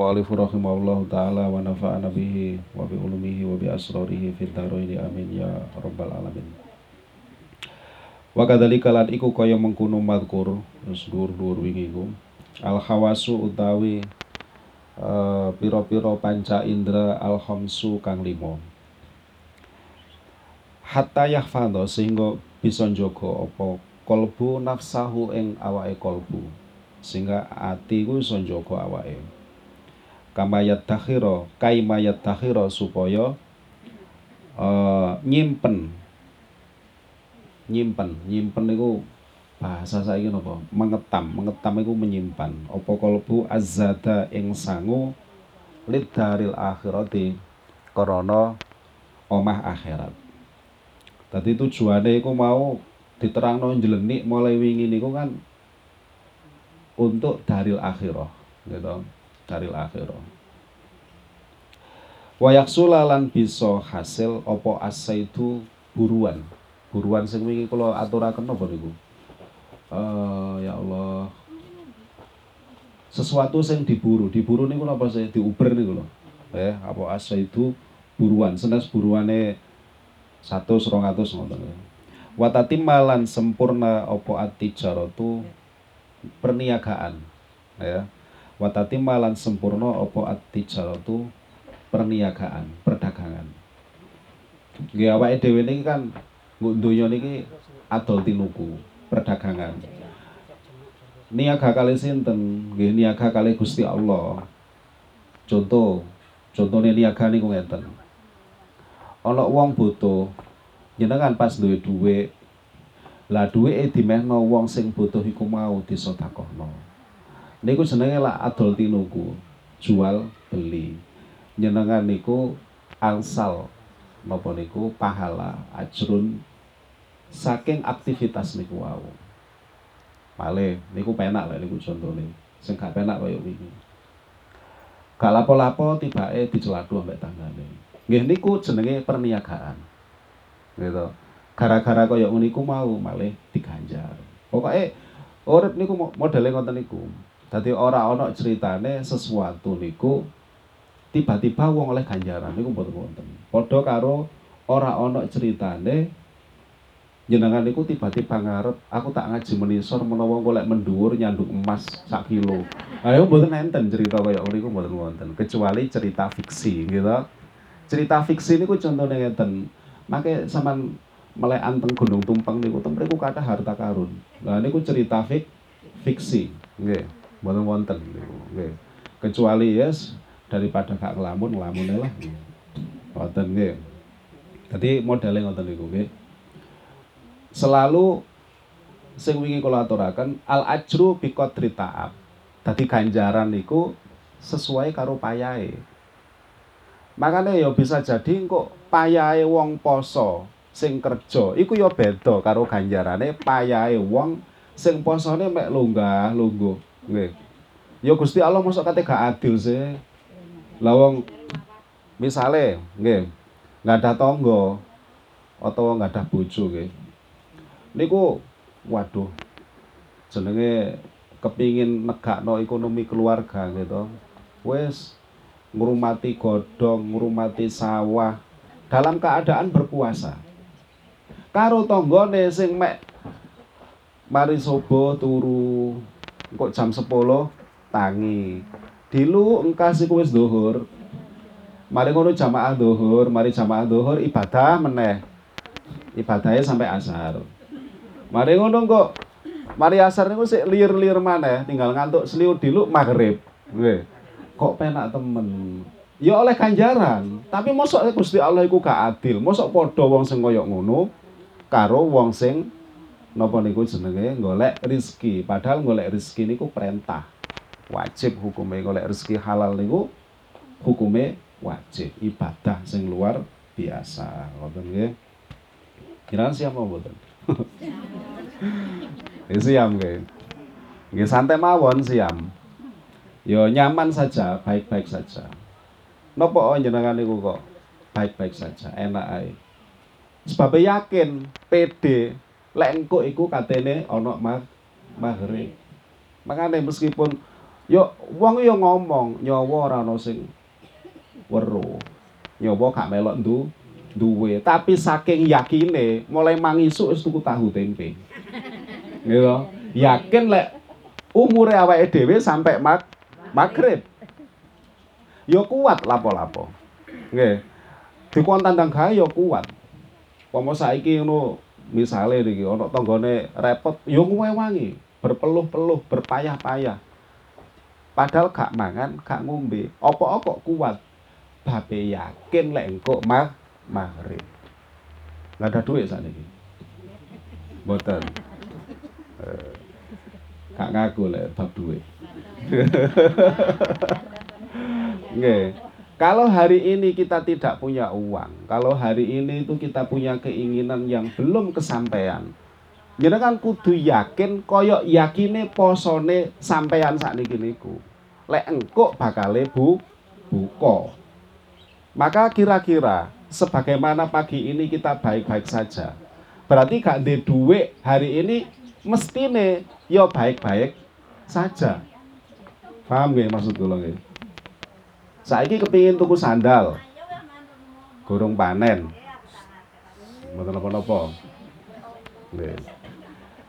mu'alifu rahimahullah ta'ala wa nafa'ana bihi wa bi ulumihi wa bi asrarihi fid dharaini amin ya rabbal alamin. Wa kadzalika lan iku kaya mengkono madkur terus dhuwur-dhuwur wingi iku. Al khawasu utawi uh, pira-pira panca indra al khamsu kang limo. Hatta yahfadha sehingga bisa njaga apa kolbu nafsahu ing awake kolbu sehingga ati ku iso njaga awake kamayat takhira kaimayat takhira supaya uh, nyimpen. Nyimpen. Nyimpen niku bahasa saiki napa? Mengetam. Mengetam iku menyimpan. Apa kalbu azada ing sangu lidaril akhirati krana omah akhirat. Tadi tujuannya iku mau diterangno jelenik mulai wingi niku kan untuk daril akhirah gitu daril akhirah. Wayak sulalan bisa hasil opo asa itu buruan. Buruan sing wingi kula aturaken napa niku? Uh, ya Allah. Sesuatu sing diburu. Diburu niku napa sih? Diuber niku lho. Eh apa asa itu buruan. Senes buruane satu serong atus ngoten watati malan sempurna opo ati jaratu perniagaan ya watati malan sempurna opo ati tu perniagaan perdagangan. Ya awake dhewe niki kan donya niki adol tinuku perdagangan. Niaga kali sinten? Nggih niaga kali Gusti Allah. Contoh contohnya niaga niku ngeten ana wong butuh jenengan pas duwe duwe lah duweke dimehno wong sing butuh iku mau disedekahno. Niku jenenge lah adol tinuku, jual beli. Jenengan niku angsal napa niku pahala ajrun saking aktivitas niku wau. Male niku penak lah niku contone. Sing gak penak kaya wingi. Gak lapo-lapo tibake diceladu ambek tanggane. Nggih niku jenenge perniagaan. Gitu gara-gara kaya ngono iku mau malih diganjar. Pokoke urip niku modele ngoten niku. Dadi ora ana ceritane sesuatu niku tiba-tiba wong oleh ganjaran niku mboten wonten. Padha karo ora ana ceritane jenengan niku tiba-tiba ngarep aku tak ngaji menisor menawa golek mendhuwur nyanduk emas sak kilo. Ayo mboten enten cerita kaya ngono iku mboten wonten kecuali cerita fiksi gitu. Cerita fiksi niku contohnya ngeten. Make sampean melek anteng gunung tumpeng niku teng kathah harta karun. Lah niku cerita fik fiksi, nggih. Mboten wonten nggih. Kecuali yes daripada gak ngelamun nglamune lah. Wonten nggih. Dadi modele ngoten niku nggih. Selalu sing wingi kula aturaken al ajru bi qadri ta'ab. Dadi ganjaran niku sesuai karo payahe. Makanya ya bisa jadi kok payahe wong poso sing kerja iku ya beda karo ganjarane payahe wong sing posone mek lunggah lungguh nggih. Ya Gusti Allah mosok kate gak adil sih. Lah wong misale nggih nggak ada tonggo atau nggak ada bojo nggih. Niku waduh jenenge kepingin negakno ekonomi keluarga gitu wes ngurumati godong ngurumati sawah dalam keadaan berpuasa. Karo tanggane sing mek mari sobo turu kok jam 10 tangi. Dilu engkas iku wis dhuhur mari ngono jamaah dhuhur mari jamaah dhuhur ibadah meneh. Ibadahnya sampai asar mari ngono kok. Mari asar niku sik lir-lir maneh tinggal ngantuk seliu dilu maghrib. Nggih. Kok penak temen? Ya oleh ganjaran tapi mosok Gusti Allah iku gak adil. Mosok padha wong sing koyo ngono karo wong sing napa niku jenenge? Golek rizki. Padahal golek rizki niku perintah. Wajib hukume golek rizki halal niku hukume wajib ibadah sing luar biasa. Ngoten nggih? Kira siap apa mboten? Siam nggih. Nggih santai mawon siam yo nyaman saja baik-baik saja. Nopo jenengan niku kok baik-baik saja enak ae? Sebab yakin PD lek engko iku katene ana mag maghrib. Makane meskipun Yo wong yo ngomong nyawa ora ana sing weruh. Nyawa gak melok ndu duwe, tapi saking yakine mulai mangisuk wis tuku tahu tempe. Gitu. Yakin lek umure awake dhewe sampai mag maghrib. Yo kuat lapo-lapo. Nggih. Dikon tandang gawe yo kuat. Pomo saiki ngono misale iki ana tanggane repot yo ngwewangi, berpeluh-peluh, berpayah-payah. Padahal gak mangan, gak ngombe. Apa-apa kuat. Babe yakin lek engko mag maghrib. Nggak ada duit saat ini. Boten. Eh, gak ngaku lek bab duit. Nggih. Kalau hari ini kita tidak punya uang, kalau hari ini itu kita punya keinginan yang belum kesampaian, jadi kan kudu yakin koyok yakine posone sampean saat niku lek engkok bakale bu buko. Maka kira-kira sebagaimana pagi ini kita baik-baik saja. Berarti gak di duit hari ini mestine yo ya baik-baik saja. Paham gak maksud nggih? Saiki kepingin tuku sandal. Gorong panen. Mboten napa-napa. Nggih.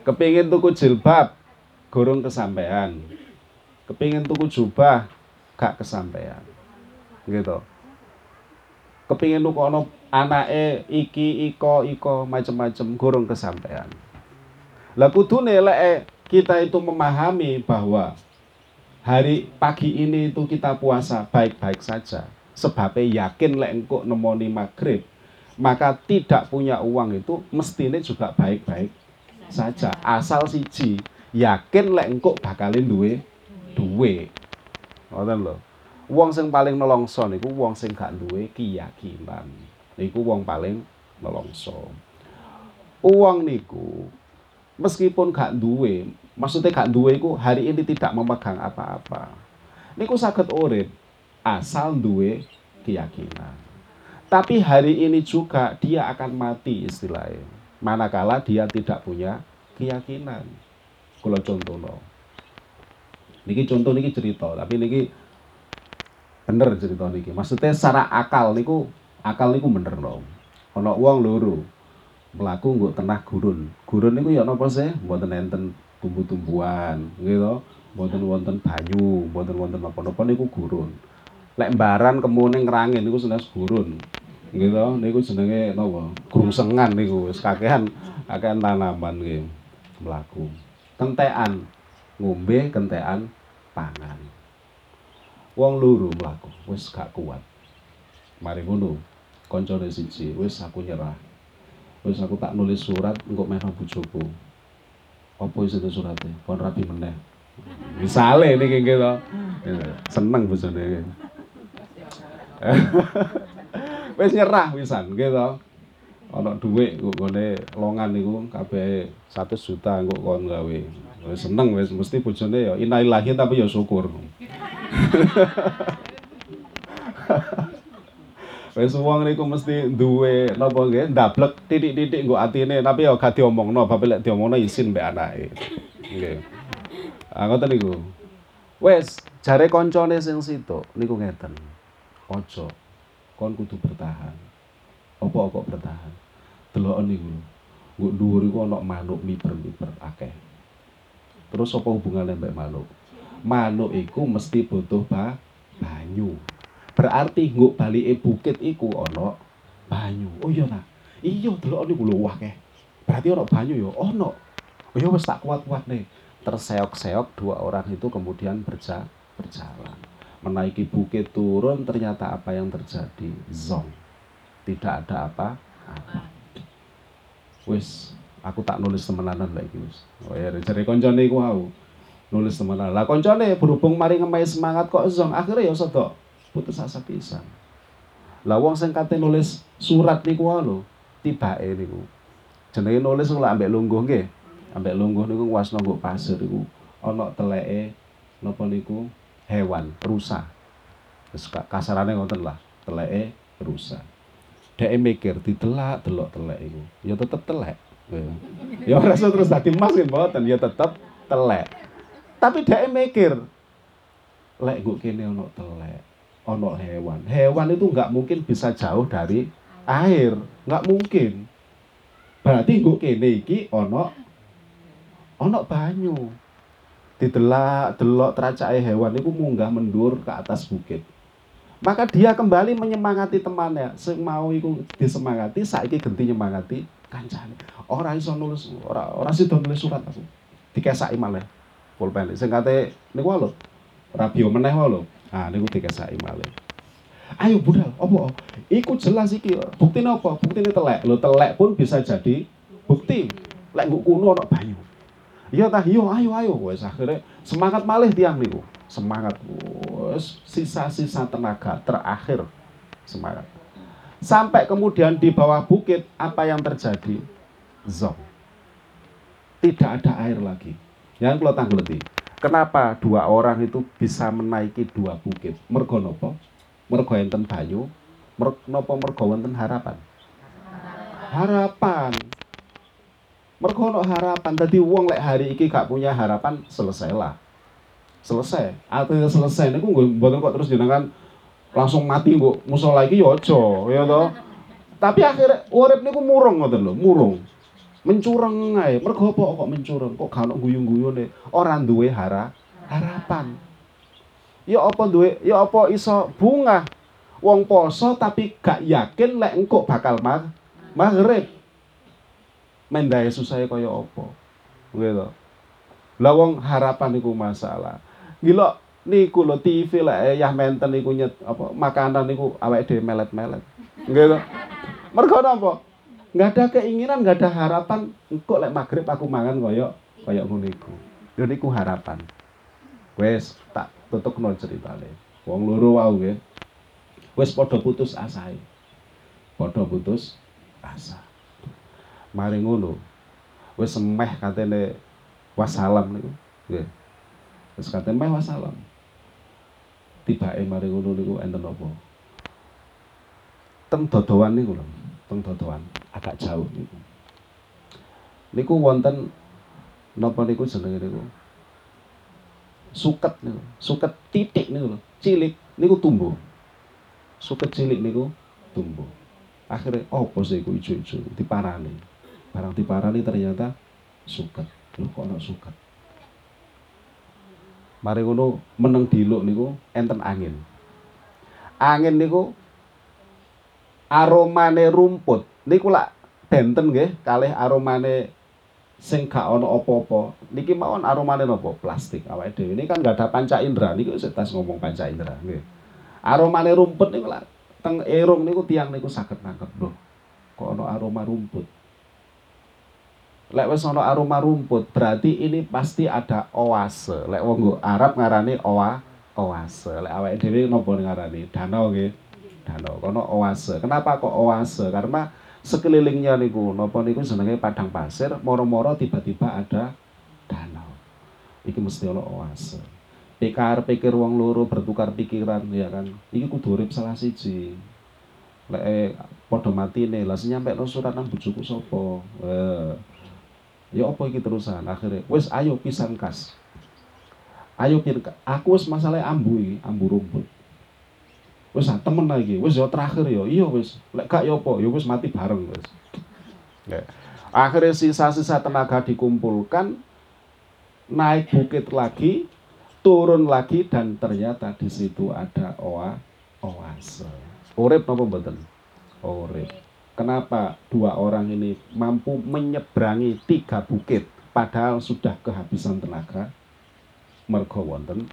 Kepingin tuku jilbab, gorong kesampaian kepingin tuku jubah gak kesampaian gitu kepingin tuku ono anake iki iko iko macem-macem gurung kesampaian lah kudune kita itu memahami bahwa hari pagi ini itu kita puasa baik-baik saja sebabnya yakin lek engkau nemoni maghrib maka tidak punya uang itu mestinya juga baik-baik saja asal siji yakin lek engkau bakalin duwe duwe. Ngoten lho. Wong sing paling nelongso niku wong sing gak duwe keyakinan. Niku wong paling nelongso. Uang niku meskipun gak duwe, maksudnya gak duwe iku hari ini tidak memegang apa-apa. Niku sakit urip asal duwe keyakinan. Tapi hari ini juga dia akan mati istilahnya. Manakala dia tidak punya keyakinan. Kalau contoh no. Niki contoh niki cerita, tapi niki bener cerita niki. Maksudnya secara akal niku akal niku bener loh. Ono uang loro melaku nggak tenah gurun. Gurun niku ya napa sih? Mboten enten tumbuh-tumbuhan, gitu. Mboten wonten banyu, mboten wonten napa-napa niku gurun. Lek mbaran kemune ngrangin niku senes gurun. Gitu, niku jenenge napa? Grungsengan niku wis kakehan kakehan tanaman nggih mlaku. Tentekan ngombe kentekan pangan. Wong luru mlaku, wis gak kuat. Mari ngono, kancane siji, wis aku nyerah. Wis aku tak nulis surat engko meh bojoku. Apa isi surate? Kon rapi meneh. Misale niki nggih to. Seneng bojone. wis nyerah wisan nggih to. Ana dhuwit kok gone longan niku kabeh 100 juta engko kon gawe. Wis seneng wis mesti bojone ya innalillahi tapi ya syukur. Wis wong niku mesti duwe napa nggih ndablek titik-titik nggo atine tapi ya gak diomongno bapak lek diomongno isin mbek anake. Nggih. Ah ngoten niku. Wis jare koncone sing situ niku ngeten. Ojo kon kudu bertahan. Kok bertahan? Delok niku. Nggo dhuwur iku ana manuk miber-miber akeh. Terus apa hubungannya mbak manuk? Manuk iku mesti butuh ba banyu. Berarti nguk balike bukit iku ono banyu. Oh iya nah. Iya delok niku lho akeh. Berarti ono banyu ya ono. Oh iya wis tak kuat-kuat nih. Terseok-seok dua orang itu kemudian berja berjalan. Menaiki bukit turun ternyata apa yang terjadi? Zong. Tidak ada apa-apa. Wis aku tak nulis temenanan lagi wis. Oh ya jare koncone iku wau. Nulis temenan. Lah koncone berhubung mari ngemai semangat kok zong akhirnya ya sedok putus asa pisan. Lah wong sing kate nulis surat niku lho, tibake niku. Jenenge nulis lho ambek lungguh nggih. Ambek lungguh niku wasno nggo pasir iku ana teleke napa niku hewan, rusa. Wis kasarane ngoten lah, teleke rusa. Dek mikir ditelak delok telek iku. Ya tetep telek. Ya ora terus dadi nggih mboten, ya tetep telek. Tapi dia mikir, lek nggo kene ono telek, ono hewan. Hewan itu nggak mungkin bisa jauh dari air, nggak mungkin. Berarti nggo kene iki ono ono banyu. Didelak, delok teracake hewan itu munggah mendur ke atas bukit. Maka dia kembali menyemangati temannya. Sing mau iku disemangati, saiki genti nyemangati kancane. Ora iso nulis, ora ora sida nulis surat aku. Dikesaki malah. Pulpen. Sing kate niku lho. Rabio meneh lho. Ah niku dikesaki malah. Ayo budal, apa? Iku jelas iki. Buktine apa? Buktine telek. Lho telek pun bisa jadi bukti. Lek nggo kuno ana banyu. Iya tah, iya ayo ayo wes akhirnya semangat malih tiang niku. Semangat wes sisa-sisa tenaga terakhir semangat. Sampai kemudian di bawah bukit apa yang terjadi? Zong. Tidak ada air lagi. Yang kalau tanggleti. Kenapa dua orang itu bisa menaiki dua bukit? Mergo nopo? Mergo enten banyu. Mergo nopo mergo wonten harapan. Harapan. Mergo ono harapan. Tadi wong lek hari iki gak punya harapan, selesailah. Selesai. Artinya selesai niku mboten kok terus jenengan langsung mati kok musola iki ya aja, ya toh. Tapi akhirnya urip niku murung ngoten lho, murung. Mencurang ae. Mergo apa kok mencurang? Kok gak ono guyu-guyune? Ora duwe hara, harapan. Ya apa duwe, ya apa iso bunga? Wong poso tapi gak yakin lek engko bakal mag maghrib mendae susah kaya apa. Gitu. Lah wong harapan iku masalah. Gila niku lho TV lek yah menten niku nyet apa makanan niku awake dhewe melet-melet. Gitu. Mergo napa? Enggak ada keinginan, enggak ada harapan engko lek maghrib aku mangan kaya kaya ngono iku. Lho niku harapan. Wes tak tutupno ceritane. Wong loro wau nggih. Wes padha putus asa. Padha putus asa mari ngono wis semeh katene wasalam niku nggih wis katene meh wasalam tibake mari ngono niku enten apa teng dodowan niku lho teng dodowan agak jauh niku. Niku wonten napa niku jenenge niku? Suket niku suket titik niku lho cilik niku tumbuh. Suket cilik niku tumbuh. Akhirnya apa sih iku ijo-ijo diparani. Barang diparani ternyata suket. Lu kok ana suket? Mari ngono meneng diluk niku enten angin. Angin niku aromane rumput niku lak benten nggih kalih aromane sing gak ana apa-apa. Niki mawon aromane napa plastik. Awake dhewe ini kan gak ada panca indera. Niku tas ngomong panca indera nggih. Aromane rumput niku lak teng erung niku tiang niku saged nangkep lho kok ana aroma rumput? Lek wis ana aroma rumput berarti ini pasti ada oase. Lek wong Arab ngarani oa oase. Lek awake dhewe napa ngarani? Danau nggih. Danau. Kono oase? Kenapa kok oase? Karena sekelilingnya niku napa niku jenenge padang pasir moro-moro tiba-tiba ada danau. Iki mesti ana oase. Pikir pikir wong loro bertukar pikiran ya kan? Iki kudu urip salah siji. Lek eh, padha matine lah nyampe no surat nang bojoku sapa? Eh ya apa iki terusan? Akhirnya wes ayo pisan kas. Ayo pir aku wes masalah ambu iki ambu rumput wes ah, temen lagi wes yo terakhir yo. Iya wes lek gak yo apa? Yo wes mati bareng wes ya. akhirnya sisa-sisa tenaga dikumpulkan naik bukit lagi turun lagi dan ternyata di situ ada oa oase. Urip napa mboten? Urip. Kenapa dua orang ini mampu menyeberangi tiga bukit padahal sudah kehabisan tenaga? Mergo wonten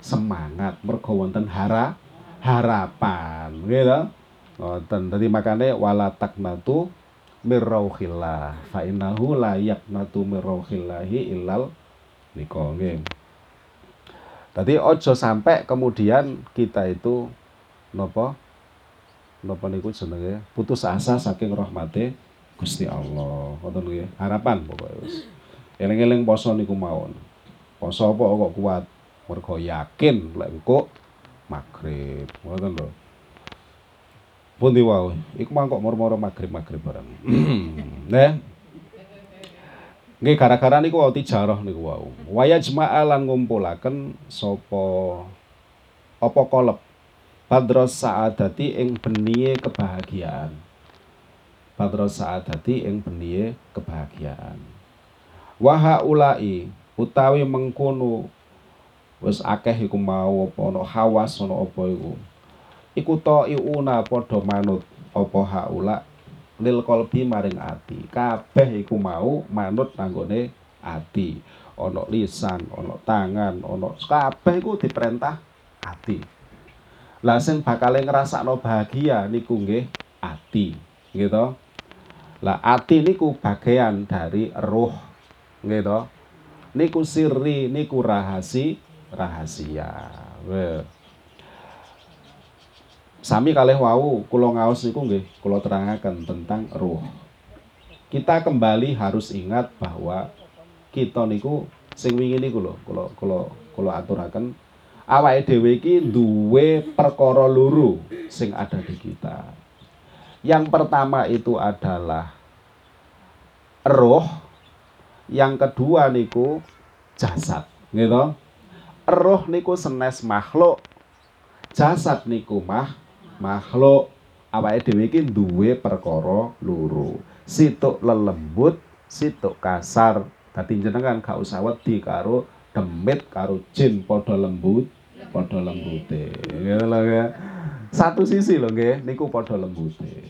semangat, mergo wonten hara harapan, gitu. Wonten. Dadi makane wala taknatu mirrauhillah fa innahu la yaqnatu mirrauhillahi illal nika. Tadi ojo sampai kemudian kita itu nopo napa niku jenenge putus asa saking rahmate Gusti Allah. Ngoten nggih. Harapan pokoke wis. Eling-eling poso niku mawon. Poso apa kok kuat? Mergo yakin lek engko magrib. Ngoten lho. Pundi wae. Iku mangkok moro-moro magrib-magrib bareng. Nah. Nggih gara-gara niku wau tijarah niku wau. Waya jema'alan ngumpulaken sapa apa kolep Badros saadati ing beniye kebahagiaan. Badros saadati ing beniye kebahagiaan. Waha ulai utawi mengkono wis akeh iku mau apa ana hawas ana apa iku. Iku to iuna padha manut apa haula lil kolbi maring ati. Kabeh iku mau manut nanggone ati. Ana lisan, ana tangan, ana kabeh iku diperintah ati. Lah sing bakal ngrasakno bahagia niku nggih ati, gitu. Lah ati niku bagian dari roh, gitu. Niku sirri, niku rahasi, rahasia. Well. Sami kalih wau kula ngaos niku nggih kula terangaken tentang roh. Kita kembali harus ingat bahwa kita niku sing wingi niku lho kula kula kula aturaken awake dhewe iki duwe perkara loro sing ada di kita. Yang pertama itu adalah roh, yang kedua niku jasad, gitu. Roh niku senes makhluk, jasad niku mah makhluk. Awake dhewe iki duwe perkara loro. Situk lelembut, situk kasar. Dadi jenengan gak usah wedi karo demit karo jin padha lembut padha lembute ngono lho ya satu sisi lho nggih niku padha lembute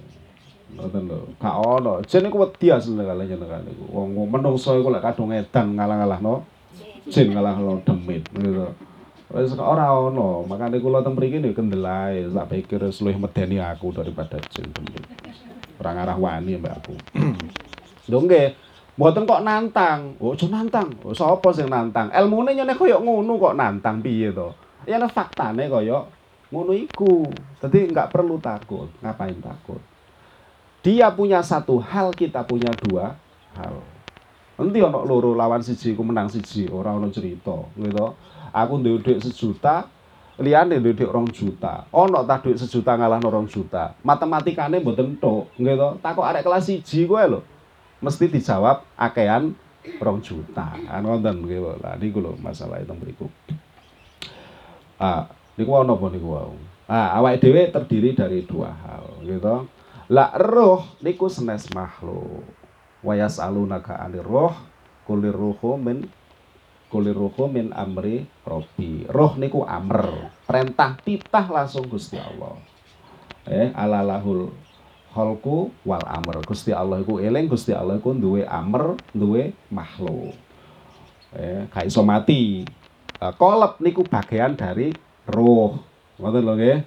ngoten lho gak ono jin niku wedi asline kalih jenengan niku wong menungso iku lek kadung edan ngalah-ngalahno jin ngalahno demit gitu wis ora ono makane kula teng mriki niku kendelae tak pikir luwih medeni aku daripada jin demit ora ngarah wani mbak aku lho nggih Mboten kok nantang. Oh, aja nantang. Oh, sapa sing nantang? Elmune nyene koyo ngono kok nantang piye to? Ya faktane koyo ngono iku. Dadi enggak perlu takut. Ngapain takut? Dia punya satu hal, kita punya dua hal. Nanti ono loro lawan siji ku menang siji, ora ono cerita, gitu. Aku duwe dhuwit sejuta, liyane duwe dhuwit rong juta. Ono ta dhuwit sejuta ngalahno rong juta. Matematikane mboten tok, gitu. Takok arek kelas siji kowe lho mesti dijawab akean rong juta. Kan wonten nggih Lah niku lho masalah itu mriku. Ah, niku ana apa niku wau? Ah, awake dhewe terdiri dari dua hal, gitu. Lah roh niku senes makhluk. Wayas alunaka anir roh kulir ruhu min kulir ruhu min amri robi. Roh niku amr, perintah titah langsung Gusti Allah. Eh, alalahul khalqu wal amr. Gusti Allah iku eling, Gusti Allah iku duwe amr, duwe makhluk. Eh, gak mati. Niku bagian dari roh. Ngoten lho nggih.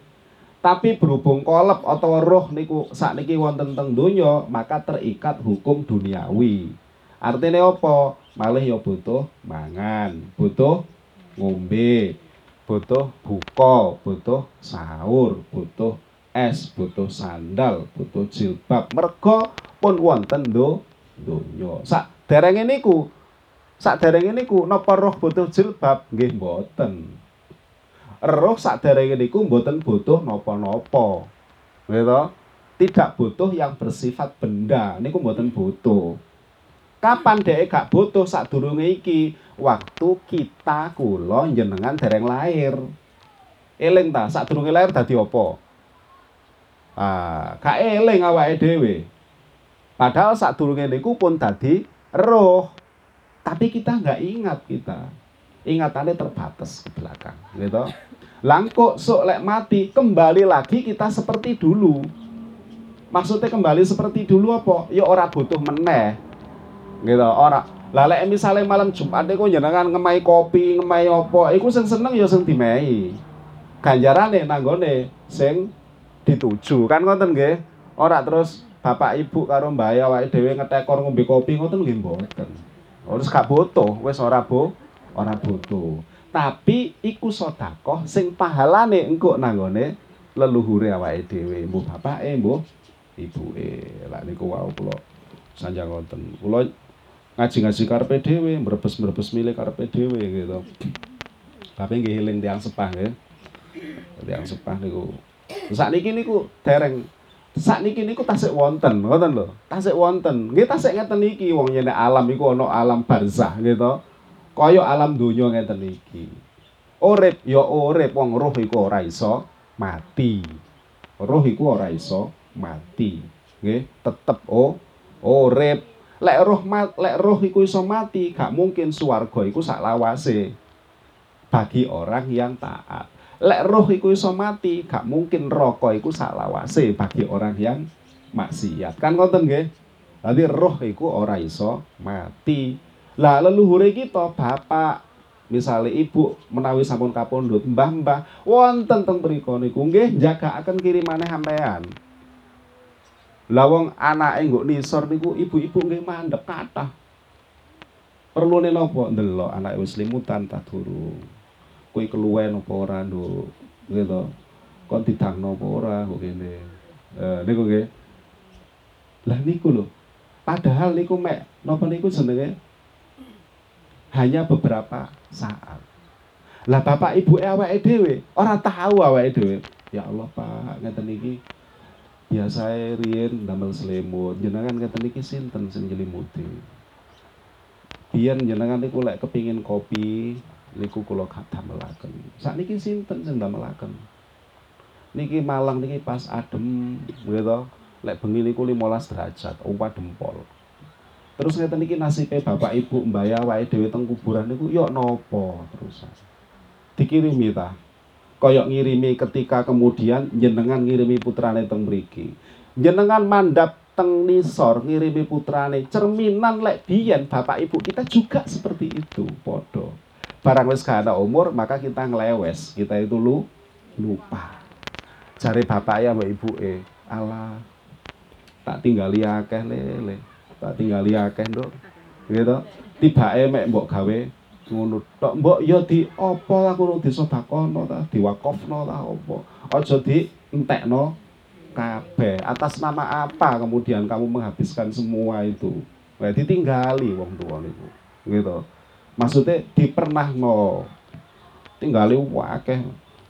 Tapi berhubung kolep atau roh niku sakniki wonten teng donya, maka terikat hukum duniawi. Artinya apa? Malih ya butuh mangan, butuh ngombe, butuh buka, butuh sahur, butuh es, butuh sandal, butuh jilbab. Mergo pun wonten do donya. Sak derenge niku sak derenge niku napa roh butuh jilbab? Nggih mboten. Roh sak derenge niku mboten butuh napa-napa. Gitu? Tidak butuh yang bersifat benda, niku mboten butuh. Kapan dhek gak butuh sak durunge iki? Waktu kita kula jenengan dereng lahir. Eling ta, sak durunge lahir dadi apa? Ah, gak eling awake dhewe. Padahal saat durunge niku pun tadi roh. Tapi kita nggak ingat kita. Ingatannya terbatas ke belakang, gitu. Langkok sok lek mati, kembali lagi kita seperti dulu. Maksudnya kembali seperti dulu apa? Ya ora butuh meneh. Gitu, ora. Lah lek misale malam Jumat iku jenengan ngemai kopi, ngemai apa, iku sing seneng ya sing dimehi. Ganjarane nanggone sing dituju kan ngoten nggih ora terus bapak ibu karo mbah awake dhewe ngetekor ngombe kopi ngoten nggih mboten harus gak butuh wis ora bu ora butuh tapi iku sedekah sing pahalane engko nanggone leluhure awake dhewe mbuh bapake mbuh ibuke lah niku wau kula sanjang ngoten kula ngaji-ngaji karepe dhewe mbrebes-mbrebes milih karepe dhewe gitu tapi nggih eling tiang sepah nggih tiang sepah niku Saat ini niku dereng sakniki niku tasik wonten, ngoten lho. Tasik wonten. Nggih tasik ngeten iki wong yen alam iku ana alam barzah gitu. Kaya alam donya ngeten iki. Urip ya urip wong roh iku ora iso mati. Roh iku ora iso mati. Nggih, tetep oh urip. Lek roh mat, lek roh iku iso mati, gak mungkin swarga iku sak lawase. Bagi orang yang taat. Lek roh iku iso mati, gak mungkin rokok iku salawase bagi orang yang maksiat. Kan ngoten nggih? Dadi roh iku ora iso mati. Lah leluhure kita bapak misalnya ibu menawi sampun kapundhut mbah-mbah wonten teng mriku niku nggih jagaaken kirimane sampean. Lah wong anake nggo nisor niku ibu-ibu nggih mandek kathah. Perlune napa? Ndelok anake wis limutan ta durung. Kowe keluwen apa ora nduk? Gitu kon didangno apa ora kok eh niku nggih. Lah niku lho. Padahal niku mek napa niku jenenge hanya beberapa saat lah bapak ibu awake dhewe ora tahu awake dhewe ya Allah Pak ngeten iki biasa riyen damel selimut jenengan ngeten iki sinten sing njelimuti biyen jenengan niku lek kepingin kopi niku kula damelaken. Sakniki sinten sing damelaken? Niki Malang niki pas adem gitu. Lek bengi niku 15 derajat, umpah dempol. Terus ngeten niki nasibe bapak ibu mbaya wae dhewe teng kuburan niku yo nopo terusan. Dikirimi ta. Koyok ngirimi ketika kemudian jenengan ngirimi putrane teng mriki. Jenengan mandap teng nisor ngirimi putrane cerminan lek biyen bapak ibu kita juga seperti itu podo barang wis ada umur maka kita ngelewes kita itu lu lupa cari bapak ya mbak ibu eh Allah tak tinggal akeh lele tak tinggal akeh dok gitu tiba mek mbok gawe ngono tok. Mbok ya di apa aku nu disedakono ta diwakofno ta apa. Aja di entekno kabeh. Atas nama apa kemudian kamu menghabiskan semua itu? Nah, ditinggali wong tua niku. Gitu maksudnya no tinggali wakeh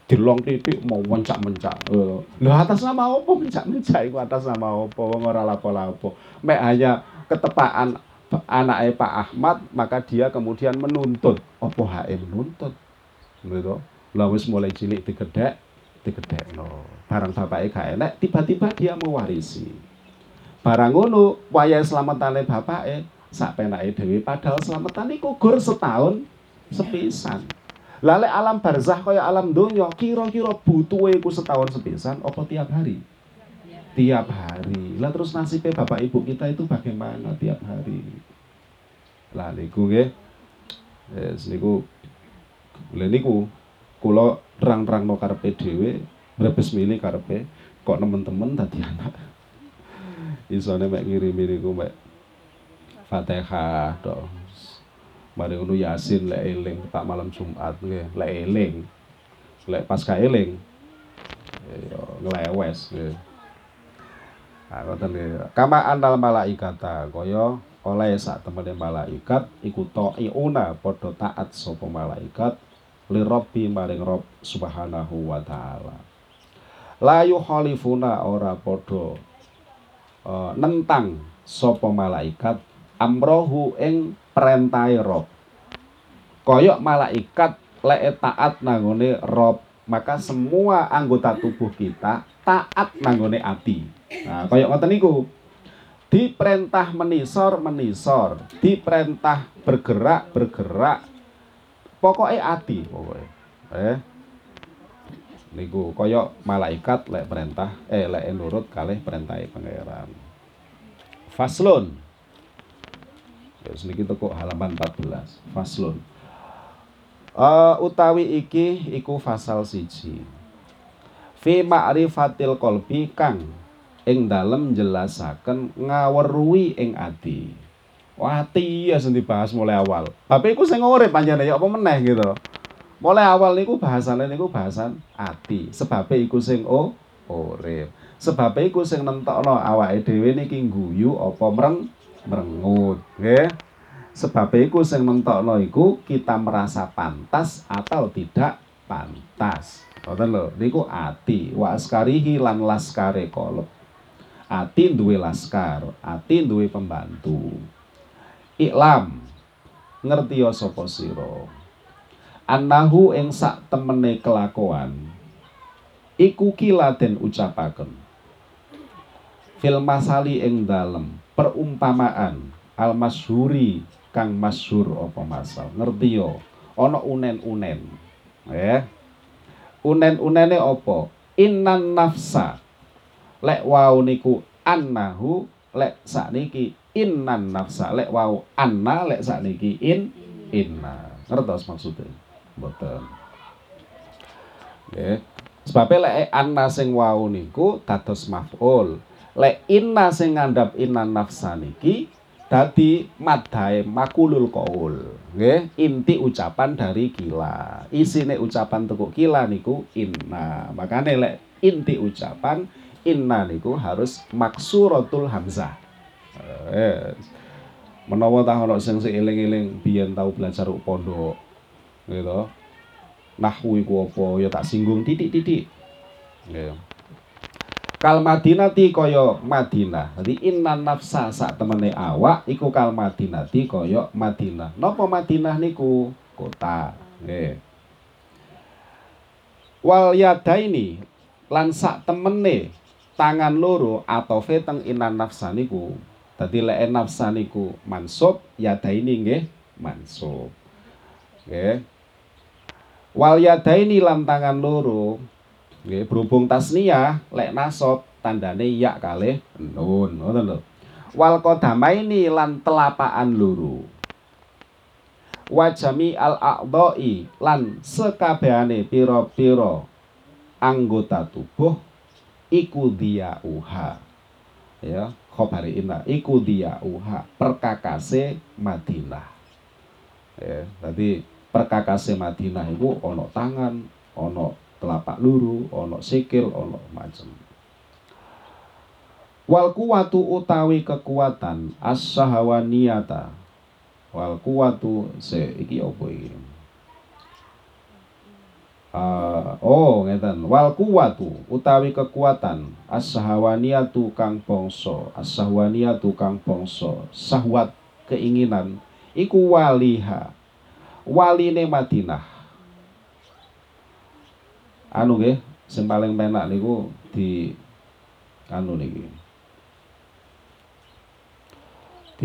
dilong titik mau mencak-mencak. Lho atas nama apa? Mencak-mencak itu atas nama apa? Wong ora lapo-lapo. Mek hanya ketepaan anaknya Pak Ahmad maka dia kemudian menuntut. Apa hae menuntut? Gitu lah mulai cilik digedek digedek no barang bapaknya gak enak tiba-tiba dia mewarisi. Barang ngono waya selamatane bapaknya sak penake dhewe padahal selamatan iku gur setahun sepisan. Lale alam barzah kaya alam donya kira-kira butuhe iku setahun sepisan apa tiap hari? Tiap hari. Lah terus nasibnya bapak ibu kita itu bagaimana tiap hari? Lah niku nggih. Yes, niku lha niku kula terang-terangno karepe dhewe, brebes milih karepe kok temen-temen tadi anak. Isone mek ngirimi niku mek Fatihah to. Mari ngono Yasin lek eling tak malam Jumat nggih, lek eling. Lek pas ka eling ya nglewes nggih. Nah, ngoten. Kama anal malaikata kaya oleh sak temene malaikat iku ta'iuna padha taat sapa malaikat li rabbi maring Rabb subhanahu wa taala. La yuhalifuna ora padha uh, nentang sapa malaikat amrohu ing perintahe Rob. Koyok malaikat lek taat nangone Rob, maka semua anggota tubuh kita taat nangone ati. Nah, koyok ngoten niku. Diperintah menisor menisor, diperintah bergerak bergerak. Pokoknya ati pokoknya. Eh, niku koyok malaikat lek perintah eh lek nurut kalih perintah pangeran. Faslun Terus niki teko halaman 14. Faslun. Uh, utawi iki iku fasal siji. Fi ma'rifatil qalbi kang ing dalem jelasaken ngaweruhi ing ati. Wah, ati ya sing dibahas mulai awal. Tapi iku sing urip panjenengan ya apa meneh gitu. Mulai awal niku bahasane niku bahasan ati. Sebab iku sing o urip. Sebab iku sing nentokno awake dhewe niki guyu apa mreng merengut nggih sebab iku sing mentokno iku kita merasa pantas atau tidak pantas ngoten lho niku ati wa askarihi lan laskare kolep ati duwe laskar ati duwe pembantu. Iklam ngerti ya sapa sira? Annahu ing sak temene kelakuan iku kila den ucapaken. Fil masali ing dalem perumpamaan al masyhuri kang masyhur apa masal. Ngerti yo? Ana unen-unen ya. Unen-unene apa? Innan nafsa lek wau niku annahu lek sakniki innan nafsa. Lek wau anna lek sakniki in inna. Ngertos maksudnya? Mboten. Nggih. Sebab lek anna sing wau niku dados maf'ul. Lek inna sing ngandhap innan nafsa niki dadi madhae makulul qaul. Nggih. Inti ucapan dari kila. Isine ucapan tekuk kila niku inna. Makane lek inti ucapan inna niku harus maksuratul hamzah eh, menawa ta ono sing eling-eling biyen tau belajar pondok gitu nahwu iku apa ya tak singgung titik-titik nggih kal madinati kaya Madinah. Jadi inna nafsa sak temene awak iku kal madinati kaya Madinah. Napa Madinah niku? Kota. Nggih. Wal yadaini lan sak temene tangan loro atau teng inna nafsa niku. Dadi lek nafsa niku mansub yadaini nggih mansub. Nggih. Wal yadaini lan tangan loro Nggih, berhubung tasniyah lek nasab tandane ya kalih nun, ngoten lho. Wal qadamaini lan telapaan loro. Wajami al a'dha'i lan sekabehane pira-pira anggota tubuh iku dia uha. Ya, khobari inna iku dia uha perkakase Madinah. Ya, tadi perkakase Madinah itu ono tangan, ono telapak luru, ono sikil, ono macam. Wal kuwatu utawi kekuatan as-sahawaniyata. Wal kuwatu se iki apa iki? Uh, oh ngeten. Wal kuwatu utawi kekuatan. As-sahawaniyatu kang bangsa. As-sahawaniyatu kang bangsa. Sahwat keinginan. Iku waliha. Waline Madinah. Anu nggih sing paling penak niku di anu niki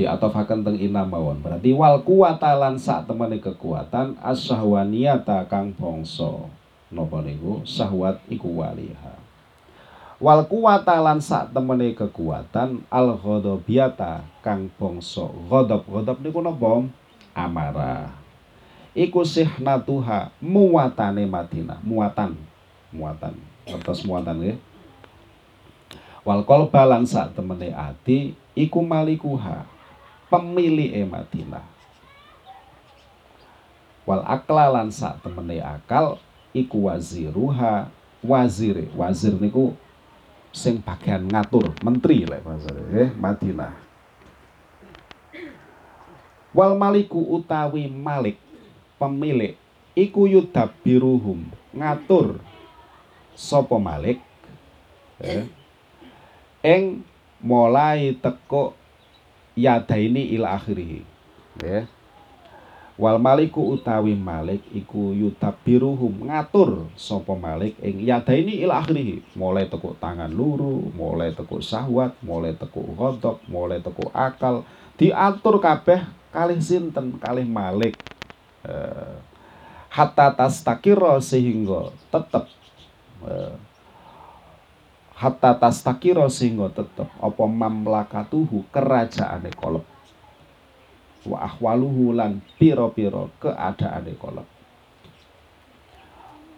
atofaken teng inam mawon. Berarti wal kuwata lan sak kekuatan asyahwaniyata kang bangsa. Napa niku? Syahwat iku waliha. Wal kuwata lan sak kekuatan al ghadabiyata kang bangsa. Ghadab. Ghadab niku napa? Amarah. Iku sihnatuha muwatane Madinah. Muatan muatan atas muatan ya wal qalba sak temene ati iku malikuha pemilih e Madinah wal akla lan sak temene akal iku waziruha wazir wazir niku sing bagian ngatur menteri lek bahasa eh Madinah wal maliku utawi malik pemilik iku yudabiruhum ngatur sapa Malik eh, ing mulai teko yadaini ila akhirih. Ya. Wal maliku utawi malik iku yutabiruhum ngatur sapa malik ing yadaini ila akhirih. Mulai teko tangan luru mulai teko sahwat mulai teko ghadab mulai teko akal. Diatur kabeh kalih sinten kalih malik. Eh, hatta tastakira sehingga tetep Eh, hatta tastakira sehingga tetep apa mamlakatuhu kerajaane kolep wa ahwaluhu lan piro-piro keadaane kolep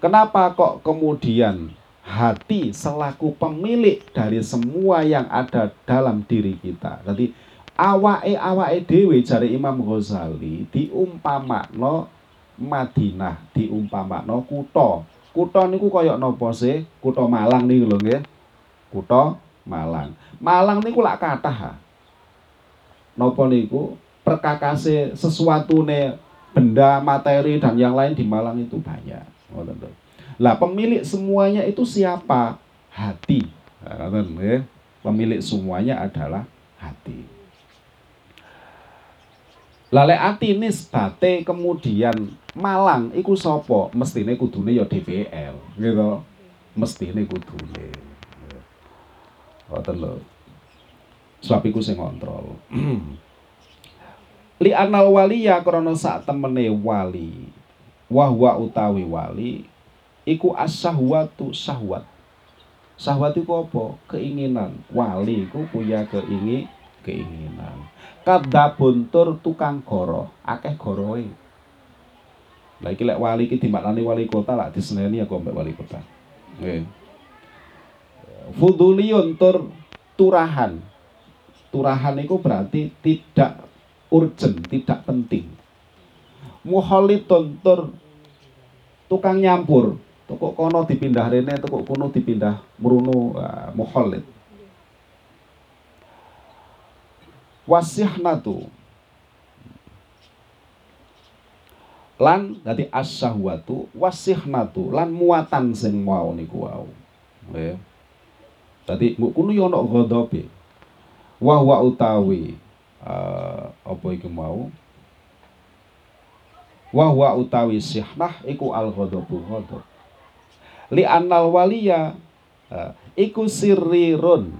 kenapa kok kemudian hati selaku pemilik dari semua yang ada dalam diri kita jadi awake awake dewe jari Imam Ghazali diumpamakno Madinah diumpamakno kutha Kutha niku kaya napa sih? Kutha Malang niku lho nggih. Kutha Malang. Malang niku lak kathah. Napa niku? Perkakase sesuatune benda materi dan yang lain di Malang itu banyak. Lah pemilik semuanya itu siapa? Hati. Pemilik semuanya adalah hati. Lale ati nisbate kemudian malang iku sapa? Mestine kudune ya DPL, gitu. Mestine kudune. Ngoten lho. Sebab iku sing ngontrol. Li anal waliya krana sak temene wali. Wahwa utawi wali iku as-sahwatu sahwat. Sahwat iku apa? Keinginan. Wali iku punya keingin keinginan. Kadabun tur tukang goro, akeh goroe. Lah iki lek wali iki dimaknani wali kota lak diseneni aku mbek wali kota. Nggih. Fuduliyun tur turahan. Turahan itu berarti tidak urgent, tidak penting. Muholitun tur tukang nyampur. Tukuk kono dipindah rene, tukuk kono dipindah mrunu uh, muholit. wasihnatu lan dadi as-syahwatu wasihnatu lan muatan sing mau niku wau dadi mbok kuno yo ana ghadabe wa wa utawi uh, apa iku mau? Wa wa utawi sihnah iku al ghadabu ghadab li anal waliya uh, iku sirrirun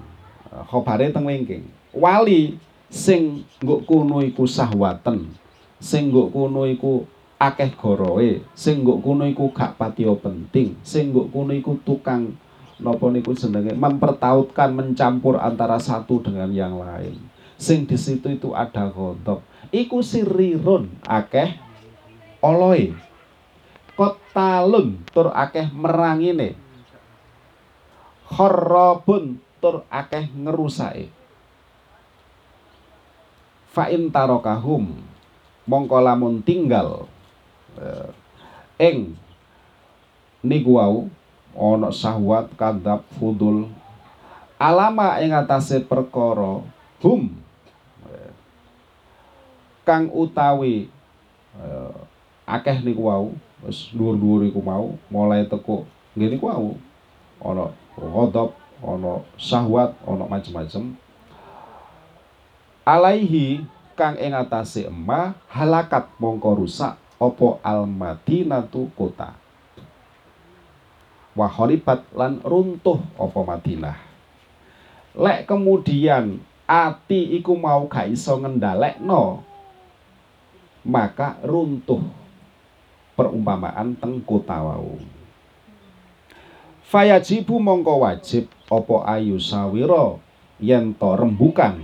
uh, khobare teng wingking. Wali sing nggo iku sahwatan sing nggo iku akeh goroe sing nggo kono iku gak patiya penting sing nggo kono iku tukang napa niku jenenge? Mempertautkan mencampur antara satu dengan yang lain. Sing di situ itu ada ghadab. Iku sirirun akeh oloe. Kotalun tur akeh merangine. Kharabun tur akeh ngerusake fa'in tarokahum mongko lamun tinggal eh, ing niku wau ana syahwat kadap fudul. Alama ing atase perkara hum kang utawi eh, akeh niku wau wis dhuwur-dhuwur iku mau mulai teko ngene niku wau. Ana ghadab ana syahwat ana macem-macem. Alaihi kang ing atase emah halakat mongko rusak opo al madinatu kota wahoribat lan runtuh opo Madinah. Lek kemudian ati iku mau gak iso no maka runtuh perumpamaan teng kota wau fayajibu mongko wajib opo ayu sawiro yen to rembukan?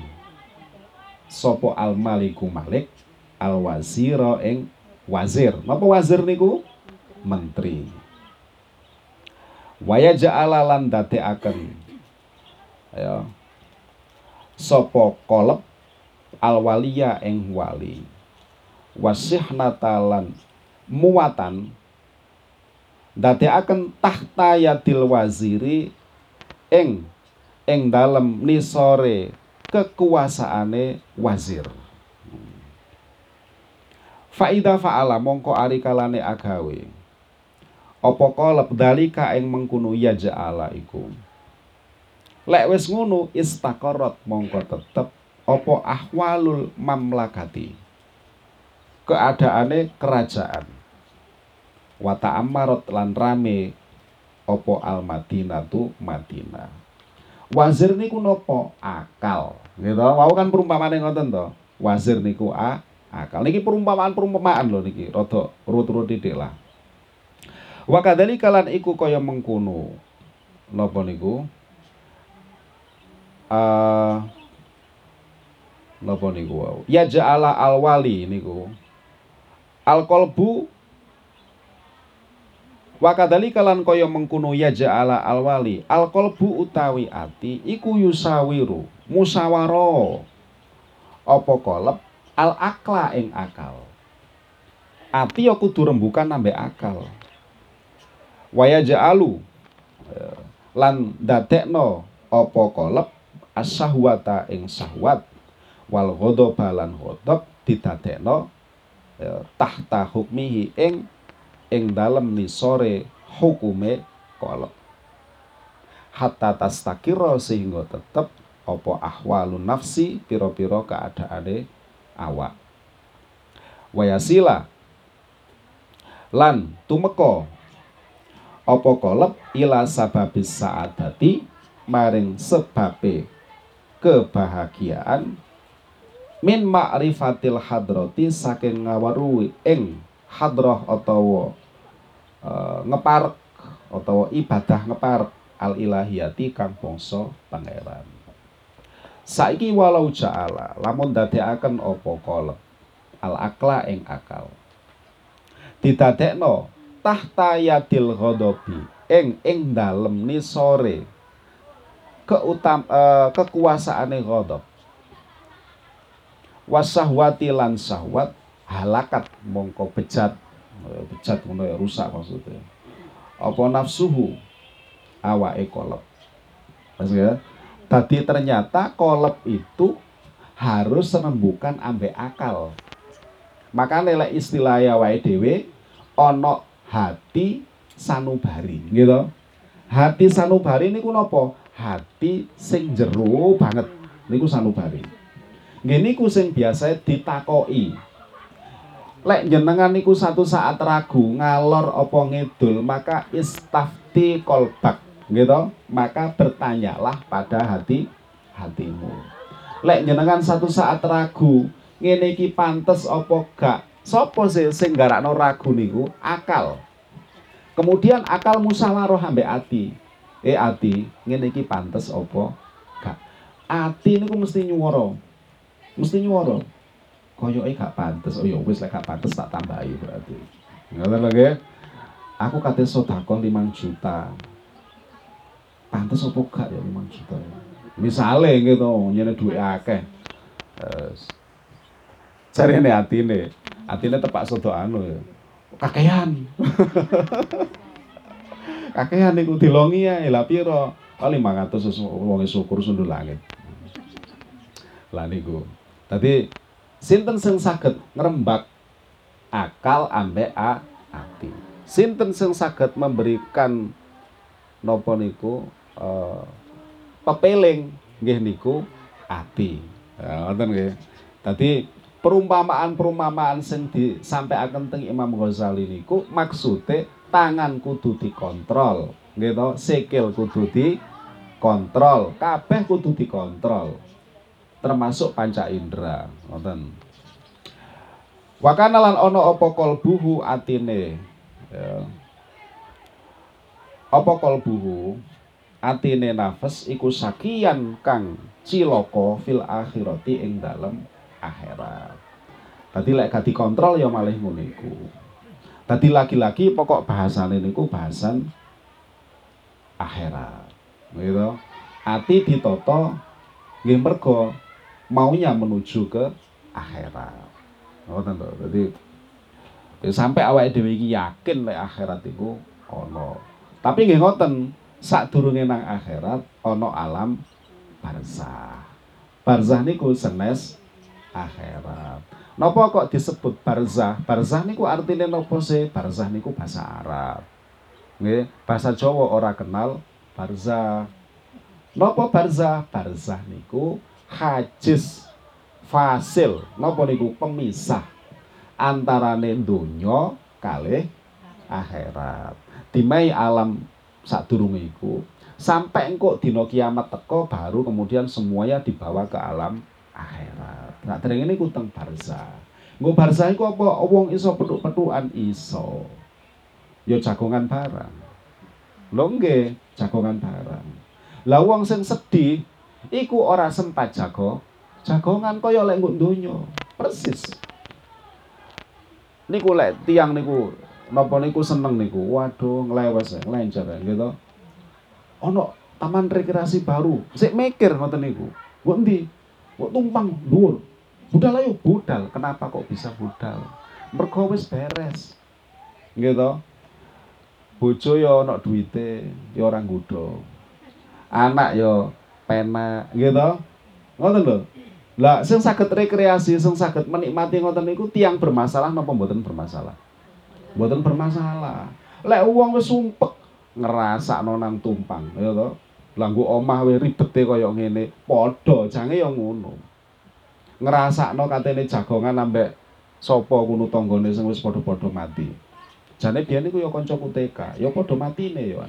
Sopo al maliku malik al waziro ing wazir. Napa wazir niku? Menteri waya ja'ala lan dadekaken ya sapa kolep al waliya ing wali wasihnatalan muatan dadekaken tahta yadil waziri ing ing dalem nisore kekuasaane wazir. Faida fa'ala mongko ari kalane agawe. Apa kalep dalika ing mengkono ya ja'ala iku. Lek wis ngono istaqarrat mongko tetep apa ahwalul mamlakati. Keadaane kerajaan. Wa ta'ammarat lan rame apa al Madinatu Madinah. Wazir niku nopo akal. Gitu. Mau kan perumpamaan yang ngoten to. Wazir niku a akal. Niki perumpamaan-perumpamaan loh niki. Rada urut-urut titik lah. Wa kadzalika lan iku kaya mengkono. Napa niku? Uh, napa niku wau. Ya ja'ala al-wali niku. Al-qalbu Wakadali kalan kaya mengkuno ya ja'ala alwali alkolbu utawi ati iku yusawiru musawaro apa kolep al akla ing akal ati ya kudu nambah akal waya ja'alu eh, lan dadekno apa kolep as-sahwata ing sahwat. Wal ghadaba lan ghadab didadekno eh, tahta hukmihi ing ing dalem nisore hukume kolok hatta tastakira sehingga tetep apa ahwalun nafsi pira-pira keadaane awak. Wayasila. Lan tumeka apa kolep? Ila sababis saadati maring sebabe kebahagiaan. Min ma'rifatil hadrati saking ngawaruhi ing hadroh utawa uh, ngeparek utawa ibadah ngeparek al ilahiyati kang bangsa pangeran. Saiki walau ja'ala lamun dadekaken apa kolep? Al akla ing akal. Didadekno tahta yadil ghadabi ing ing dalem ni sore. Keutam uh, kekuasaane ghadab. Wasahwati lan sahwat halakat mongko bejat. Eh, bejat ngono ya rusak maksudnya. Apa nafsuhu? Awake kolep. Ya? Tadi ternyata kolep itu harus rembukan ambek akal. Maka nilai istilah ya wae dewe ono hati sanubari gitu hati sanubari niku napa? Hati sing jero banget niku sanubari. Nggih niku sing biasa ditakoki. Lek jenengan niku satu saat ragu ngalor apa ngidul maka istafti kolbak gitu maka bertanyalah pada hati hatimu. Lek jenengan satu saat ragu ngene iki pantes apa gak Sopo sih sing garakno ragu niku? Akal. Kemudian akal musyawarah ambek ati. Eh ati, ngene iki pantes apa? Gak. Ati niku mesti nyuwara. Mesti nyuwara. Koyoke gak pantes. Oh ya wis lek gak pantes tak tambahi berarti. Ngoten lho Aku kate sedekah 5 juta. Pantes apa gak ya 5 juta. Misale gitu, nyene duit akeh. Ini hati nih atine tepak soto anu ya. Kakean. Kakean niku dilongi ya lha pira? Oh 500 wong syukur sundul langit. Lah niku. Tadi sinten sing saged ngrembak akal ambek a ati. Sinten sing saged memberikan nopo niku uh, pepeling nggih niku ati. Ya, ngoten nggih. Tadi perumpamaan-perumpamaan sing disampaikan teng Imam Ghazali niku maksude tangan kudu dikontrol gitu sikil kudu dikontrol kabeh kudu dikontrol termasuk panca indera ngoten Wakana lan ono apa kalbuhu atine ya. Apa kalbuhu atine nafas iku sakian kang ciloko fil akhirati ing dalem akhirat. Tadi lek gak dikontrol ya malih ngono iku. Tadi laki-laki pokok bahasane niku bahasan akhirat. Gitu. Ati ditoto nggih maunya menuju ke akhirat. Ngoten to. Dadi ya sampai awake dhewe iki yakin lek akhirat iku ana. Tapi nggih ngoten, sadurunge nang akhirat ana alam barzah. Barzah niku senes akhirat. Napa kok disebut barzah? Barzah niku artinya napa sih? Barzah niku bahasa Arab. Nggih, bahasa Jawa ora kenal barzah. Napa barzah? Barzah niku hajis fasil. Napa niku pemisah antarane donya kalih akhirat. Dimai alam sadurunge iku sampai engkau dino kiamat teko baru kemudian semuanya dibawa ke alam akhirat. Dereng ini kuteng barza. Nggo barza iku apa wong iso petuk-petukan iso. Ya jagongan barang. Lho nggih, jagongan barang. Lah wong sing sedih iku ora sempat jago. Jagongan kaya lek nggo. Persis. Niku lek tiang niku napa niku seneng niku. Waduh, nglewes nglencer gitu. Ono taman rekreasi baru. Sik mikir ngoten niku. Mbok endi? kok tumpang dhuwur budal ayo budal. Kenapa kok bisa budal? Mergo beres. Gitu bojo ya ana duwite ya ora nggodho anak ya pena gitu ngoten lho. Lah sing saged rekreasi sing saged menikmati ngoten niku tiang bermasalah napa mboten bermasalah? Mboten bermasalah. Lek wong wis sumpek ngerasa nang tumpang ya to? Lah omah wae ribete kaya ngene, padha jange ya ngono. Ngrasakno katene jagongan ambek sapa kuno tanggane sing wis padha-padha mati. Jane biyen iku ya kancaku TK, ya padha matine ya.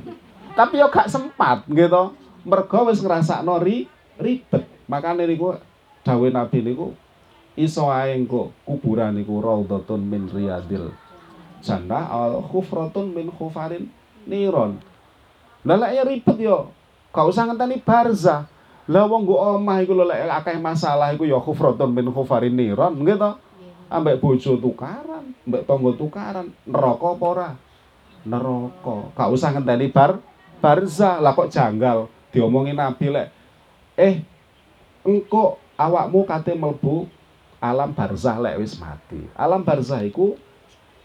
Tapi ya gak sempat nggih to. Mergo wis ngrasakno ri ribet. Makane niku dawuh Nabi niku iso ae engko kuburan niku raudhatun min riyadil jannah al khufratun min khufarin niron. Lah ya ribet yo Gak usah ngenteni barzah. Lah wong nggo omah iku lho lek akeh masalah iku ya khufratun min khufarin niron nggih to. Ambek bojo tukaran, ambek tangga tukaran, neraka apa ora? Neraka. Gak usah ngenteni bar barzah. Lah kok janggal diomongin Nabi lek eh engko awakmu kate mlebu alam barzah lek wis mati. Alam barzah iku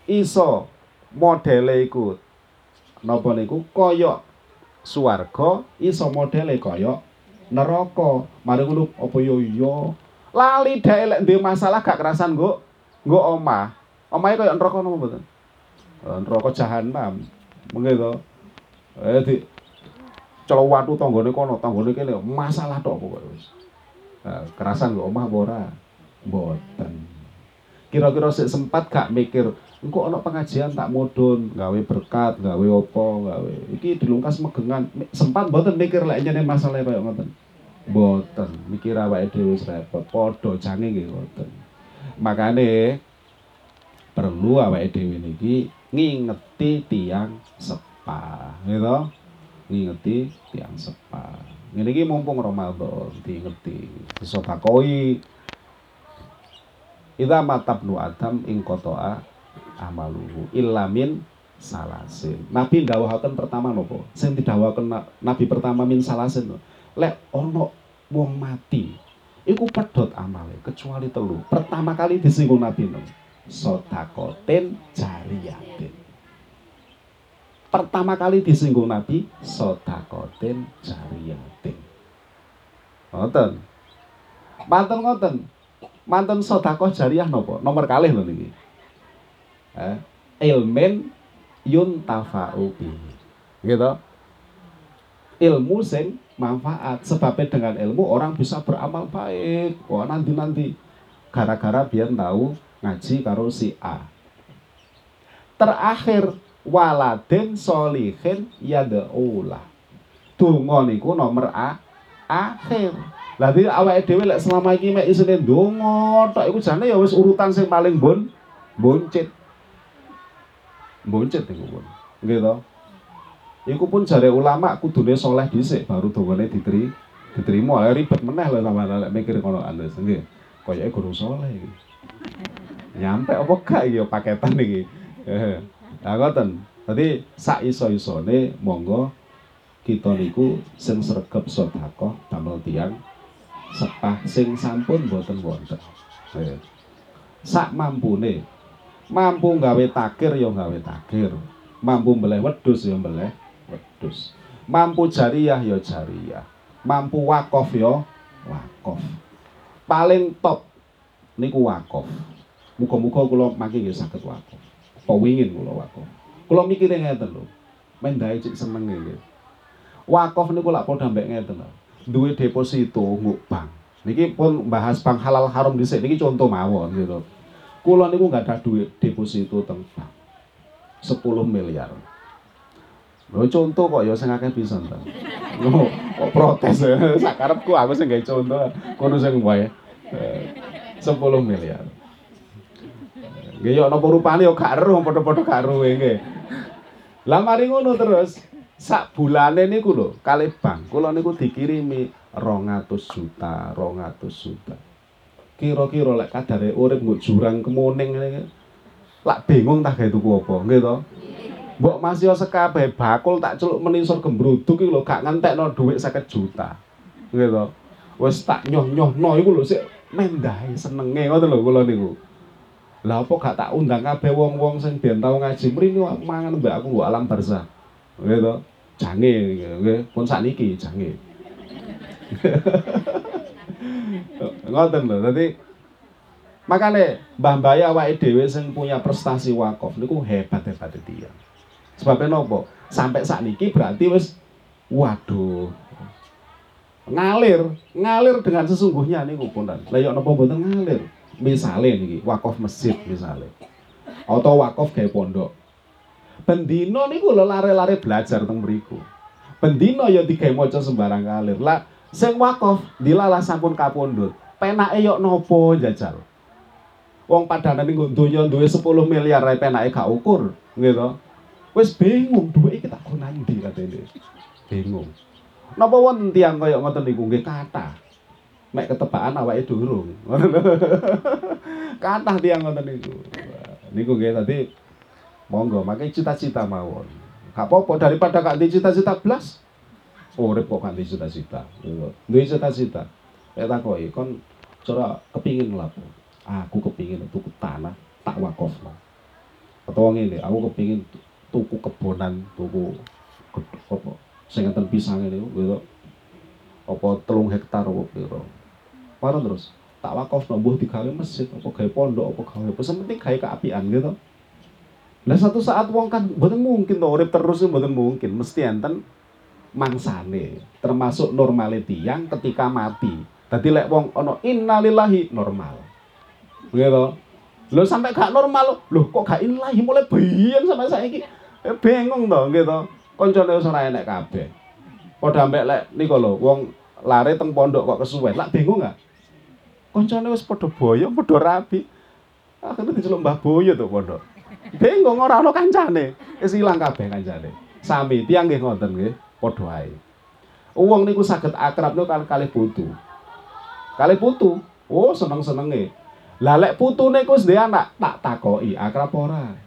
iso modele iku napa niku kaya swarga iso modele kaya neraka. Mari ngono apa yo iya. Lali dhek lek duwe masalah gak kerasan nggo nggo omah. Omahe kaya neraka napa mboten? Eh, neraka jahanam. Mengke to. Eh di celok watu tanggane kono, tanggane kene masalah tok pokoke wis. Nah, kerasan nggo omah apa ora? Mboten. Kira-kira sik sempat gak mikir engko ana pengajian tak mudun gawe berkat gawe opo gawe. Iki dilungkas megengan. Sempat mboten mikir lek nyene masalah kaya ngoten. Mboten mikir awake dhewe wis repot. Padha jange nggih ngoten. Makane perlu awake dhewe niki ngingeti tiang sepa gitu ngingeti tiang sepa ngene iki mumpung Ramadan diingeti. Disedakoi Ida matabnu Adam ing kotoa amaluhu ilamin salasin. Nabi ndawuhaken pertama nopo? Sing didhawuhaken Nabi pertama min salasin. Lek ono wong mati, iku pedot amale kecuali telu. Pertama kali disinggung Nabi no. Sodakoten jariyatin. Pertama kali disinggung Nabi sodakoten jariyatin. Ngoten. Manten ngoten. Manten sodakoh jariah nopo? Nomor kalih lho niki eh, ilmen yun tafa'u gitu. Ilmu sing manfaat. Sebabnya dengan ilmu orang bisa beramal baik. Wah nanti nanti gara-gara biar tahu ngaji karo si A. Terakhir waladin solihin yada'ulah donga niku nomor A akhir. Lah di awake dhewe selama iki mek isine donga tok iku jane ya wis urutan sing paling bon boncit boncet iku pun. Nggih to? Iku pun jare ulama kudune soleh dhisik baru dongane diteri diterima. Ribet meneh lho sama lek mikir kono anu nggih. Koyoke guru soleh iki. Nyampe apa gak iki paketan iki. Lah ngoten. Dadi sak iso-isone monggo kita niku sing sregep sedekah damel tiyang sepah sing sampun boten wonten. Sak mampune mampu gawe takir ya gawe takir mampu mbeleh wedus ya mbeleh wedus mampu jariah ya jariah mampu wakof ya wakof paling top niku wakof muga-muga kula mangke nggih saged wakof apa wingin kula wakof kula mikire ngeten lho mendae cik seneng nggih. Wakof niku lak padha mbek ngeten lho. Duwe deposito nguk bank niki pun bahas bank halal haram dhisik. Niki contoh mawon gitu Kula niku nggak ada duit deposito teng bank. 10 miliar. Lho contoh kok ya sing akeh pisan ta. Lho kok protes sakarepku aku sing gawe contoh kono sing wae. 10 miliar. Nggih yo napa rupane yo gak eruh padha-padha gak eruh nggih. Lah mari ngono terus sak bulane niku lho kali bank kula niku dikirimi 200 juta, 200 juta kira-kira lek kadare urip nggo jurang kemuning ngene lak bingung tak gawe tuku apa nggih to? Mbok masih sekabeh bakul tak celuk menisor gembruduk iki lho gak ngentekno dhuwit 50 juta nggih to? Wis tak nyoh-nyohno iku lho sik mendahe senenge ngoten lho kula niku. Lah apa gak tak undang kabeh wong-wong sing ben tau ngaji? Mrene mangan mbak aku alam barzah nggih to? Jange nggih. Pun sakniki jange Ngoten lho. Dadi makane Mbah Mbaya awake dhewe sing punya prestasi wakaf niku hebat-hebat dia. Sebabnya nopo? Sampai saat niki berarti wis waduh ngalir, ngalir dengan sesungguhnya niku punten. Lah ya napa mboten ngalir? Misale niki wakaf masjid misale. Atau wakaf gawe pondok. Bendino niku lho lare-lare belajar teng mriku. Bendino ya digawe maca sembarang ngalir. Lah sing wakaf dilalah sampun kapundhut. Penake yo nopo jajal. Wong padahal nggo donya duwe 10 miliar ae penake gak ukur, gitu. Wis bingung duwe iki tak gunani ndi katene. Bingung. Napa wonten tiyang kaya ngoten niku nggih kathah. Mek ketebaan awake durung. kathah tiyang ngoten niku. Niku nggih tadi monggo makai cita-cita mawon. Gak apa-apa daripada gak cita-cita blas. Urip kok gak cita-cita. Duwe cita-cita. Nek takoki kon cara kepingin lapo. Aku kepingin tuku tanah tak wakofno. Atau ngene, aku kepingin tuku kebonan, tuku apa sing ngeten pisang gitu apa telung hektar apa piro parah terus tak wakaf mbuh digawe masjid apa gawe pondok apa gawe apa penting gawe keapian gitu Nah satu saat wong kan mboten mungkin to urip terus mboten mungkin mesti enten mangsane termasuk normality yang ketika mati. Tadi lek wong ono innalillahi normal. Gitu. Lho sampai gak normal, lho kok gak innalillahi mulai biyen sampai saiki. Eh, bingung to gitu koncone wis ora enek kabeh. Padha ambek lek niku lho wong lare teng pondok kok kesuwen. Lak bingung gak? Koncone wis padha boyo, padha rabi. Akhirnya diceluk Mbah Boyo tuh pondok. Bingung ora ono kancane. Wis ilang kabeh kancane. Sami tiyang nggih ngoten nggih, padha ae. Wong niku saged akrab niku kali putu. Kali putu. Oh, seneng-senenge. Lah lek putune niku wis anak, tak takoki akrab ora.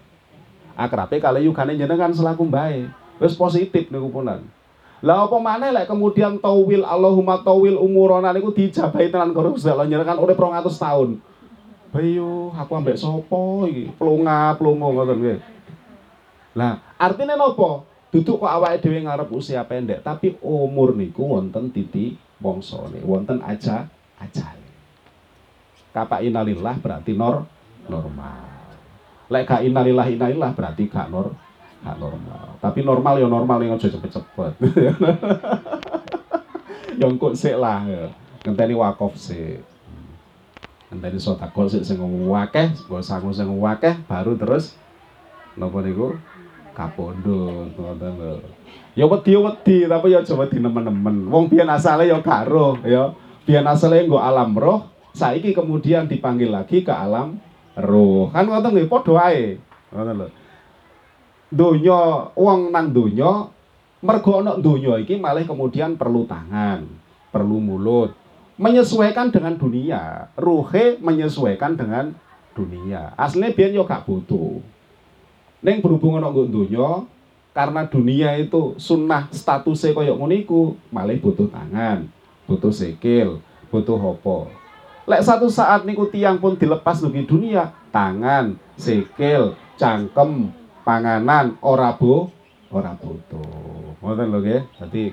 Akrabe kali yugane jenengan selaku mbae. Wis positif niku punan. Lah apa maneh lek kemudian tawil Allahumma tawil umurana niku dijabahi tenan karo Gusti Allah nyerekan urip 200 tahun. Bayu, aku ambek sapa iki? Plunga, plungo ngoten. Lah, artinya nopo? Duduk kok awake dhewe ngarep usia pendek, tapi umur niku wonten titi bongsone, wonten aja ajale. Kapa inalillah berarti nor normal. Lek gak inalillah inalillah berarti gak nor gak normal. Tapi normal ya normal yang aja cepet-cepet. yang kok sik lah ya. Ngenteni wakaf sik. Ngenteni sedekah sik sing akeh, nggo sangu sing akeh baru terus napa niku kapondhut ngoten lho. Ya wedi wedi tapi ya aja wedi nemen-nemen. Wong biyen asale ya gak roh ya. Biyen asale nggo alam roh, saiki kemudian dipanggil lagi ke alam roh. Kan ngoten nggih padha ae. Ngoten lho donya wong nang donya mergo ana donya iki malah kemudian perlu tangan, perlu mulut, menyesuaikan dengan dunia. Ruhe menyesuaikan dengan dunia. Aslinya biar yo gak butuh. Neng berhubung ana donya, karena dunia itu sunnah statusnya koyok nguniku, malah butuh tangan, butuh sikil, butuh hopo. Lek satu saat niku tiang pun dilepas dari dunia, tangan, sikil, cangkem, panganan ora bu ora butuh. Ngoten lho nggih. Dadi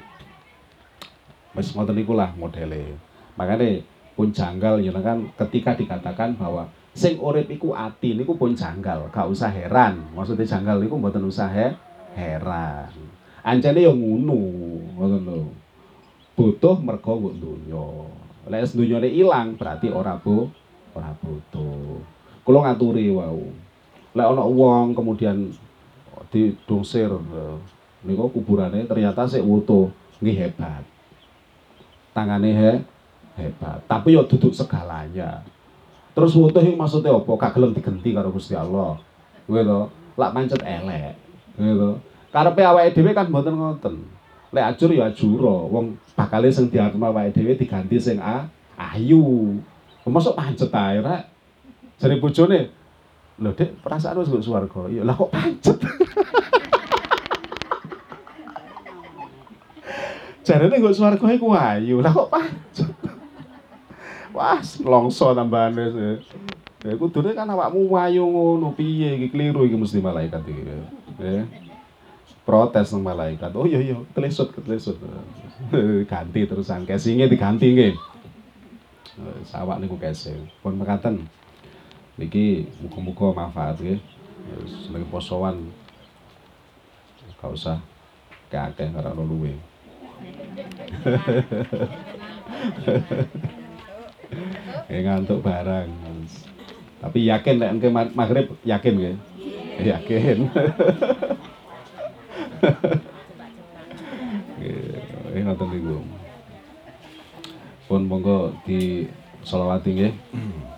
wis ngoten niku lah modele. Makane pun janggal ya kan ketika dikatakan bahwa sing urip iku ati niku pun janggal gak usah heran. Maksudnya janggal niku mboten usah he, heran. Ancene yo ngono ngoten lho. Butuh mergo mbok donya. Lek dunyane ilang berarti ora bu ora butuh. Kula ngaturi wau. Lek ana wong kemudian didungsir niku kuburane ternyata sik wutuh nggih hebat. Tangane he, hebat. Tapi ya duduk segalanya terus wutuh iki maksudnya apa gak gelem digenti karo Gusti Allah kuwi to lak pancet elek gitu karepe awake dhewe kan mboten ngoten lek ajur ya ajura wong bakale sing diatur awake dhewe diganti sing a ayu masuk pancet ae rek jare bojone Lho, Dek, perasaan wis swarga. Ya lah kok pancet. Jarene nggo swarga iku ayu. Lah kok pancet. Wah, longso tambahane. Ya kudune kan awakmu wayu ngono piye iki kliru iki mesti malaikat iki. Ya. Protes nang malaikat. Oh iya iya, telesut telesut. Ganti terusan casingnya diganti nggih. Sawak niku casing. Pun mekaten niki muga-muga manfaat nggih seneng posoan gak usah kakek ora luwe Eh ngantuk barang. Tapi yakin nek engke maghrib yakin nggih? Yakin. Nggih, ngoten niku. Pun monggo di selawati nggih.